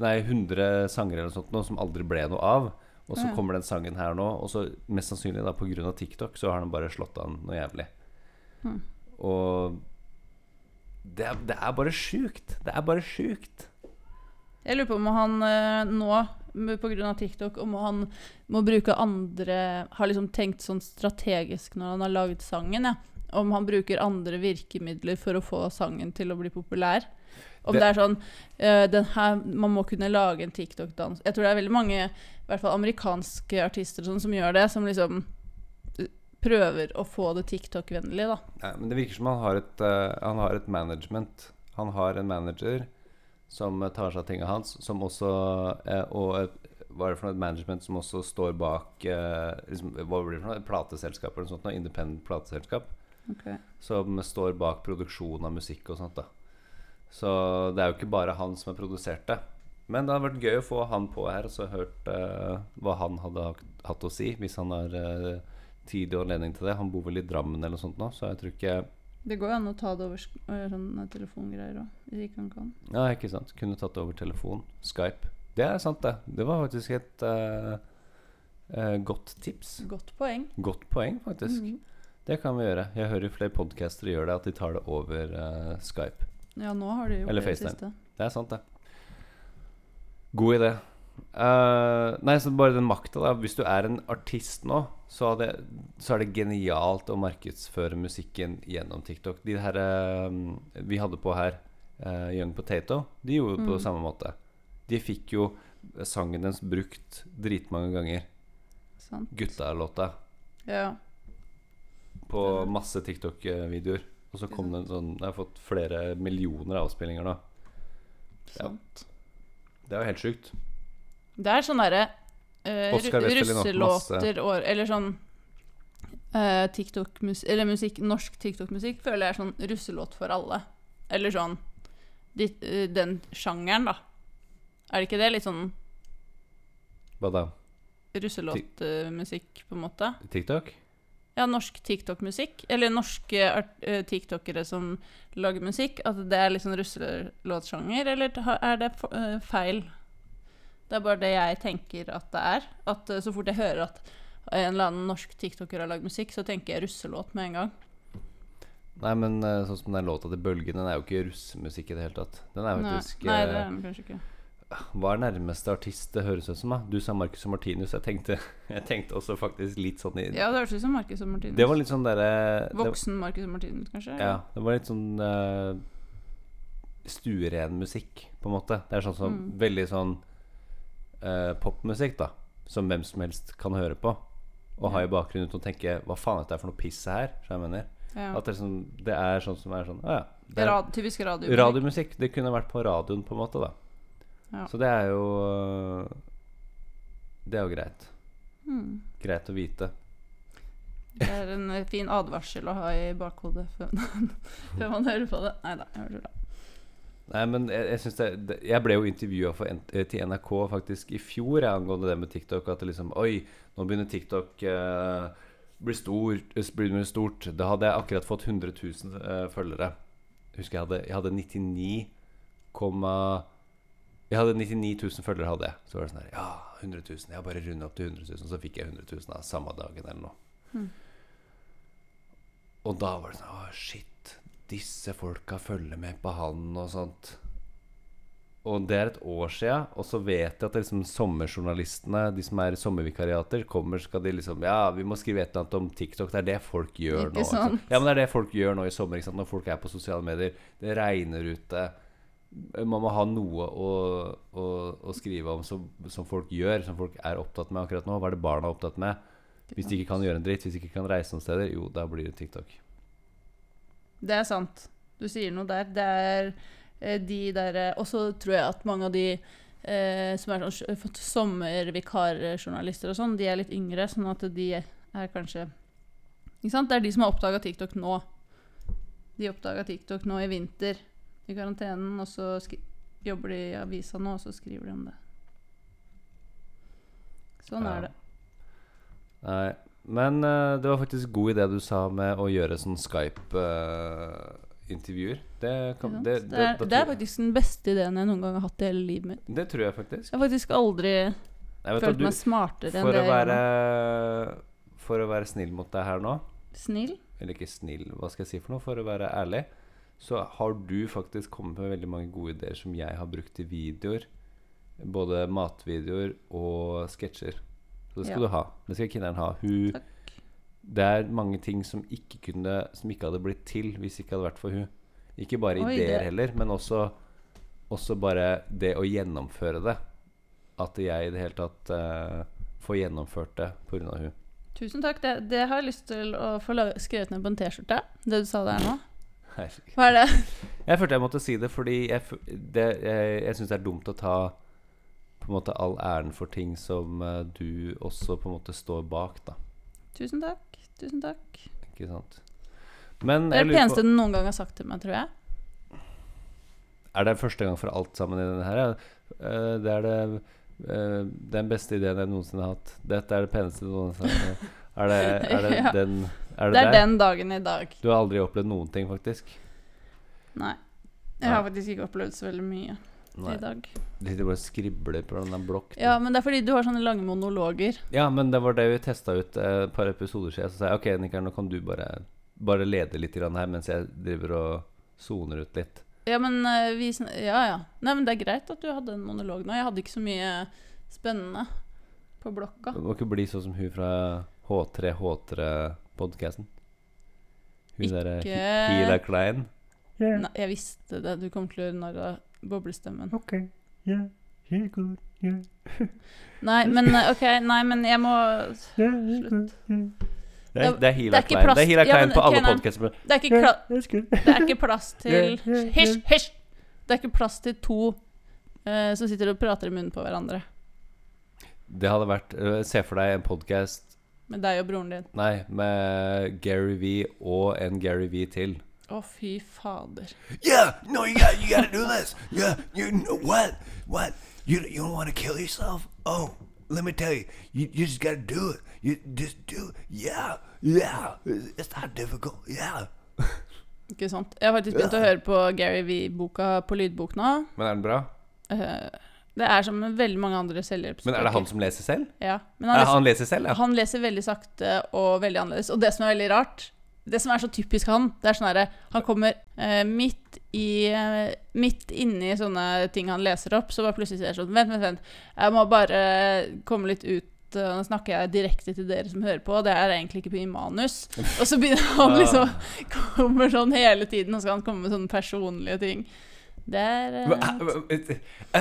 [SPEAKER 1] Nei, 100 sanger eller sånt nå, som aldri ble noe av. Og så
[SPEAKER 2] Ja.
[SPEAKER 1] kommer den sangen her nå, og så mest sannsynlig da pga. TikTok så har den bare slått an noe jævlig.
[SPEAKER 2] Mm.
[SPEAKER 1] Og det er, det er bare sjukt. Det er bare sjukt.
[SPEAKER 2] Jeg lurer på om han eh, nå, pga. på grunn av TikTok, om han må bruke andre Har liksom tenkt sånn strategisk når han har laget sangen, ja. Om han bruker andre virkemidler for å få sangen til å bli populær. Om det,
[SPEAKER 1] Det-
[SPEAKER 2] er sånn den her, Man må kunne lage en TikTok-dans. Jeg tror det er veldig mange, i hvert fall amerikanske artister sånn, som gjør det. Som liksom eh, prøver å få det TikTok-vennlig, da.
[SPEAKER 1] Ja, men det virker som han har et, uh, han har et management. Han har en manager som tar seg av tingene hans, som også uh, Og et, hva er det for noe et management som også står bak eh, liksom, Hva blir det for noe? Et plateselskap eller noe sånt? Noe independent plateselskap. Som står bak produksjon av musikk og sånt. da Så det er jo ikke bare han som har produsert det. Men det hadde vært gøy å få han på her og så hørt uh, hva han hadde hatt å si, hvis han har uh, tid og anledning til det. Han bor vel i Drammen eller noe sånt nå, så jeg tror ikke
[SPEAKER 2] Det går jo an å ta det over øh, sånne telefongreier òg, hvis ikke han kan.
[SPEAKER 1] Ja, ikke sant. Kunne tatt det over telefon. Skype. Det er sant, det. Det var faktisk et uh, eh, godt tips.
[SPEAKER 2] Godt poeng.
[SPEAKER 1] Godt poeng, faktisk.
[SPEAKER 2] Mhm.
[SPEAKER 1] Det kan vi gjøre. Jeg hører flere podcaster gjør det, at de tar det over eh, Skype.
[SPEAKER 2] Ja, nå har de gjort
[SPEAKER 1] Eller
[SPEAKER 2] det i det
[SPEAKER 1] Det er sant, det. God idé. Uh, nei, så bare den makta, da. Hvis du er en artist nå, så, det- så er det genialt å markedsføre musikken gjennom TikTok. De her uh, vi hadde på her, uh, Young Potato, de gjorde det på
[SPEAKER 2] Mm.
[SPEAKER 1] samme måte. De fikk jo sangen dens brukt dritmange ganger.
[SPEAKER 2] Sant.
[SPEAKER 1] Gutta-låta.
[SPEAKER 2] Ja.
[SPEAKER 1] På masse TikTok-videoer. Og så kom det en sånn Jeg har fått flere millioner avspillinger. Ja.
[SPEAKER 2] Sant.
[SPEAKER 1] Det er jo helt sjukt.
[SPEAKER 2] Det er sånn derre
[SPEAKER 1] masse.
[SPEAKER 2] russelåter og Eller sånn uh, TikTok-musikk Eller musikk, norsk TikTok-musikk føler jeg er sånn russelåt for alle. Eller sånn de, uh, Den sjangeren, da. Er det ikke det? Litt sånn
[SPEAKER 1] Hva da?
[SPEAKER 2] russelåtmusikk, på en måte?
[SPEAKER 1] TikTok?
[SPEAKER 2] Ja, norsk TikTok-musikk. Eller norske eh, tiktokere som lager musikk. At det er litt sånn russelåtsjanger, eller er det eh, feil? Det er bare det jeg tenker at det er. At eh, så fort jeg hører at en eller annen norsk tiktoker har lagd musikk, så tenker jeg russelåt med en gang.
[SPEAKER 1] Nei, men sånn som den låta til Bølgen, den er jo ikke russemusikk i det hele tatt. Den er
[SPEAKER 2] Nei,
[SPEAKER 1] faktisk
[SPEAKER 2] nei, det
[SPEAKER 1] eh,
[SPEAKER 2] er den kanskje ikke.
[SPEAKER 1] Hva er nærmeste artist det høres ut som? da? Du sa Marcus og Martinus. Jeg tenkte, <laughs> jeg tenkte også faktisk litt sånn i
[SPEAKER 2] Ja, det hørtes ut som Marcus og Martinus.
[SPEAKER 1] Det var litt sånn derre det-
[SPEAKER 2] Voksen Marcus og Martinus, kanskje?
[SPEAKER 1] Ja, det var litt sånn uh, stueren musikk, på en måte. Det er sånn som
[SPEAKER 2] Mm.
[SPEAKER 1] veldig sånn uh, popmusikk, da. Som hvem som helst kan høre på. Og ha i bakgrunnen uten å tenke 'hva faen er dette for noe piss her?' Så jeg mener.
[SPEAKER 2] Ja.
[SPEAKER 1] At det er, sånn, det er sånn som er sånn Å ja. Det er
[SPEAKER 2] Rad, typisk radiomusikk.
[SPEAKER 1] radiomusikk. Det kunne vært på radioen, på en måte, da.
[SPEAKER 2] Ja.
[SPEAKER 1] Så det er jo øh, Det er jo greit.
[SPEAKER 2] Mm.
[SPEAKER 1] Greit å vite.
[SPEAKER 2] Det er en eh, fin advarsel å ha i bakhodet før, <laughs> før man hører på det. Nei da, jeg hører det.
[SPEAKER 1] Nei, men jeg, jeg det, det Jeg ble jo intervjua til NRK faktisk i fjor jeg, angående det med TikTok. At det liksom Oi, nå begynner TikTok eh, bli stort, eh, blir stort. Da hadde jeg akkurat fått 100 000 eh, følgere. Husker jeg hadde, jeg hadde 99, komma- jeg hadde 99 000 følgere. hadde jeg Så var det sånn her Ja, 100 000. Jeg bare rundet opp til 100 000. Så fikk jeg 100 000 da, samme dagen eller noe.
[SPEAKER 2] Mm.
[SPEAKER 1] Og da var det sånn Å, shit. Disse folka følger med på han og sånt. Og det er et år sia, og så vet jeg at liksom sommerjournalistene, de som er sommervikariater, kommer skal de liksom Ja, vi må skrive et eller annet om TikTok. Det er det folk gjør
[SPEAKER 2] Ikke
[SPEAKER 1] nå.
[SPEAKER 2] sant?
[SPEAKER 1] Ja, men det er det folk gjør nå i sommer. Når folk er på sosiale medier. Det regner ute. Man må ha noe å, å, å skrive om som, som folk gjør, som folk er opptatt med akkurat nå. Hva er det barna er opptatt med? Hvis de ikke kan gjøre en dritt, hvis de ikke kan reise noen steder, jo, da blir det TikTok.
[SPEAKER 2] Det er sant. Du sier noe der. Det er eh, de der eh, Og så tror jeg at mange av de eh, som er sånn sommervikarjournalister og sånn, de er litt yngre, sånn at de er kanskje Ikke sant? Det er de som har oppdaga TikTok nå. De oppdaga TikTok nå i vinter, i karantenen, og så jobber de i avisa nå, og så skriver de om det. Sånn
[SPEAKER 1] Ja.
[SPEAKER 2] er det.
[SPEAKER 1] Nei. Men uh, det var faktisk god idé du sa med å gjøre sånn Skype-intervjuer. det,
[SPEAKER 2] Ikke
[SPEAKER 1] kan- det,
[SPEAKER 2] Det,
[SPEAKER 1] det,
[SPEAKER 2] det er faktisk den beste ideen jeg noen gang har hatt i hele livet mitt.
[SPEAKER 1] det tror jeg faktisk.
[SPEAKER 2] Jeg har faktisk aldri følt meg smartere enn det
[SPEAKER 1] å være, for å være snill mot deg her nå,
[SPEAKER 2] Snill?
[SPEAKER 1] eller ikke snill, hva skal jeg si for noe, for å være ærlig, så har du faktisk kommet med veldig mange gode ideer som jeg har brukt i videoer. Både matvideoer og sketsjer. Så det skal
[SPEAKER 2] Ja.
[SPEAKER 1] du ha. Det skal Kinneren ha. Hun
[SPEAKER 2] Takk.
[SPEAKER 1] Det er mange ting som ikke kunne Som ikke hadde blitt til hvis det ikke hadde vært for hun Ikke bare
[SPEAKER 2] Oi,
[SPEAKER 1] ideer
[SPEAKER 2] det-
[SPEAKER 1] heller, men også Også bare det å gjennomføre det. At jeg i det hele tatt uh, får gjennomført det pga. hun
[SPEAKER 2] Tusen takk. Det, det har jeg lyst til å få skrevet ned på en T-skjorte. Det du sa der nå.
[SPEAKER 1] Herregud.
[SPEAKER 2] Hva er det?
[SPEAKER 1] Jeg følte jeg måtte si det fordi jeg, det, jeg, jeg syns det er dumt å ta på en måte all æren for ting som eh, du også på en måte står bak, da.
[SPEAKER 2] Tusen takk. Tusen takk.
[SPEAKER 1] Ikke sant? Men
[SPEAKER 2] Det er det peneste du noen gang har sagt til meg, tror jeg.
[SPEAKER 1] Er det første gang for alt sammen i denne her? Eh, det er det eh, den beste ideen jeg noensinne har hatt. Dette er det peneste du noensinne. Er det, er det <laughs>
[SPEAKER 2] Ja.
[SPEAKER 1] den Er det,
[SPEAKER 2] Det er
[SPEAKER 1] der?
[SPEAKER 2] den dagen i dag.
[SPEAKER 1] Du har aldri opplevd noen ting, faktisk?
[SPEAKER 2] Nei. Jeg har faktisk ikke opplevd så veldig mye.
[SPEAKER 1] Nei.
[SPEAKER 2] i dag.
[SPEAKER 1] Du sitter bare og skribler på den der blokk.
[SPEAKER 2] Ja, men det er fordi du har sånne lange monologer.
[SPEAKER 1] Ja, men det var det vi testa ut eh, et par episoder siden. Så sa jeg ok, Nikar, nå kan du bare, bare lede litt her mens jeg driver og soner ut litt.
[SPEAKER 2] Ja, men eh, vi Ja, ja. Nei, men det er greit at du hadde en monolog nå. Jeg hadde ikke så mye spennende på blokka.
[SPEAKER 1] Du må ikke bli sånn som hun fra H3 H3-podkasten. Hun derre
[SPEAKER 2] Ikke-
[SPEAKER 1] Hila Klein.
[SPEAKER 2] Nei, jeg visste det. Du kom til å gjøre narr av boblestemmen.
[SPEAKER 3] Ok, yeah, yeah, good, yeah,
[SPEAKER 2] Nei, men eh, OK. Nei, men jeg må
[SPEAKER 3] yeah, yeah, good, yeah,
[SPEAKER 1] Det er,
[SPEAKER 2] Det-
[SPEAKER 1] det er Hila
[SPEAKER 2] det er ikke
[SPEAKER 1] Klein.
[SPEAKER 2] plass-
[SPEAKER 1] Det er Hila
[SPEAKER 2] Ja,
[SPEAKER 1] Klein
[SPEAKER 2] men
[SPEAKER 1] på alle
[SPEAKER 2] nei.
[SPEAKER 1] podkaster.
[SPEAKER 2] Det er ikke,
[SPEAKER 3] yeah,
[SPEAKER 2] kla
[SPEAKER 3] that's good.
[SPEAKER 2] det er ikke plass <laughs> til
[SPEAKER 3] Yeah, yeah, yeah.
[SPEAKER 2] Hysj, hysj! Det er ikke plass til to eh, som sitter og prater i munnen på hverandre.
[SPEAKER 1] Det hadde vært øh, Se for deg en podkast
[SPEAKER 2] Med deg og broren din.
[SPEAKER 1] Nei, med Gary V og en Gary V til.
[SPEAKER 2] Å, fy fader.
[SPEAKER 4] Yeah, no, you gotta, you gotta do this. Yeah, you know what? What? You you don't want to kill yourself? Oh, let me tell you, you, you just gotta do it. You just do. It. Yeah, yeah. It's not difficult. Yeah.
[SPEAKER 2] Ikke sant? Jeg har faktisk begynt å høre på Gary V-boka på lydbok nå.
[SPEAKER 1] Men er den bra?
[SPEAKER 2] Eh, det er som veldig mange andre selvhjelpsbøker.
[SPEAKER 1] Men er det han som leser selv?
[SPEAKER 2] Ja. Men han,
[SPEAKER 1] leser, han leser selv, ja?
[SPEAKER 2] han leser veldig sakte og veldig annerledes. Og det som er veldig rart, det som er så typisk han, det er sånn herre Han kommer eh, midt i eh, Midt inni sånne ting han leser opp, så bare plutselig sier han sånn Vent, vent, vent. Jeg må bare komme litt ut. eh, Nå snakker jeg direkte til dere som hører på, det er egentlig ikke på i manus. Og så begynner han <laughs> liksom Kommer sånn hele tiden, og så skal han komme med sånne personlige ting. Det er eh,
[SPEAKER 4] I, uh,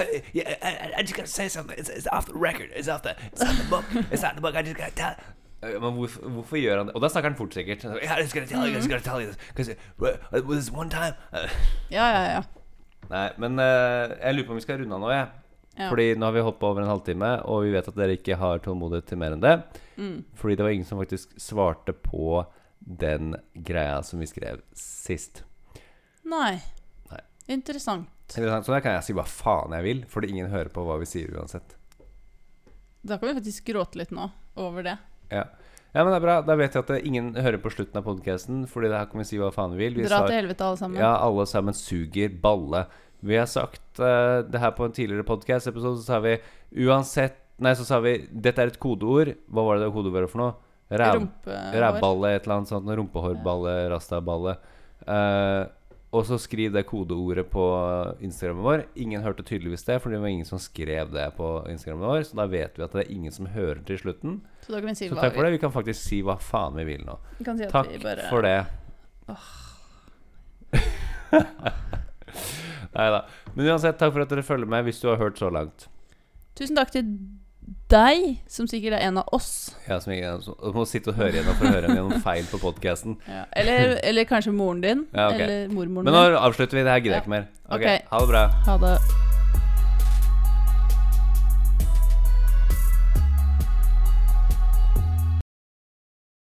[SPEAKER 4] uh, I, just gotta say something. It's, it's off the record. It's off the. It's not the book. It's not the book. I just gotta tell.
[SPEAKER 1] Øh, Men hvorfor, hvorfor gjør han det? Og da snakker han fort, sikkert.
[SPEAKER 4] Yeah, I just gotta tell you. I just gotta tell you this uh, it was one time. Uh,
[SPEAKER 2] Ja, ja, ja.
[SPEAKER 1] Nei, men uh, jeg lurer på om vi skal runde av nå, jeg.
[SPEAKER 2] Ja.
[SPEAKER 1] Fordi nå har vi holdt på over en halvtime, og vi vet at dere ikke har tålmodighet til mer enn det.
[SPEAKER 2] Mm.
[SPEAKER 1] Fordi det var ingen som faktisk svarte på den greia som vi skrev sist.
[SPEAKER 2] Nei. Interessant.
[SPEAKER 1] Interessant. Så da kan jeg si hva faen jeg vil, fordi ingen hører på hva vi sier uansett.
[SPEAKER 2] Da kan vi faktisk gråte litt nå over det.
[SPEAKER 1] Ja. ja, men det er bra. Da vet jeg at ingen hører på slutten av podkasten, fordi det her kan vi si hva faen vi vil. Vi
[SPEAKER 2] Dra
[SPEAKER 1] sa-
[SPEAKER 2] til helvete, alle sammen.
[SPEAKER 1] Ja, alle sammen suger balle. Vi har sagt uh, det her på en tidligere podcast-episode, så sa vi uansett Nei, så sa vi dette er et kodeord. Hva var det det kodeordet var for noe?
[SPEAKER 2] Rumpehår.
[SPEAKER 1] rævballe, et eller annet sånt. Rumpehårballe, rastaballe. Eh, og så skriv det kodeordet på Instagrammen vår. Ingen hørte tydeligvis det, for det var ingen som skrev det på Instagrammen vår. Så da vet vi at det er ingen som hører til slutten.
[SPEAKER 2] Så da kan vi si
[SPEAKER 1] Så takk for
[SPEAKER 2] vi
[SPEAKER 1] det. Vi kan faktisk si hva faen vi vil nå.
[SPEAKER 2] Vi kan si at
[SPEAKER 1] Takk
[SPEAKER 2] bare
[SPEAKER 1] for det. <laughs> Nei da. Men uansett, takk for at dere følger med hvis du har hørt så langt.
[SPEAKER 2] Tusen takk til deg, som sikkert er en av oss.
[SPEAKER 1] Ja, som ikke, som, må sitte og høre igjennom for å høre gjennom feil på podkasten. <laughs>
[SPEAKER 2] Ja. Eller, eller kanskje moren din.
[SPEAKER 1] Ja, okay.
[SPEAKER 2] Eller mormoren din.
[SPEAKER 1] Men nå avslutter vi. Det her gidder jeg
[SPEAKER 2] Ja.
[SPEAKER 1] ikke mer. Okay.
[SPEAKER 2] Ok.
[SPEAKER 1] Ha det bra.
[SPEAKER 2] Ha det.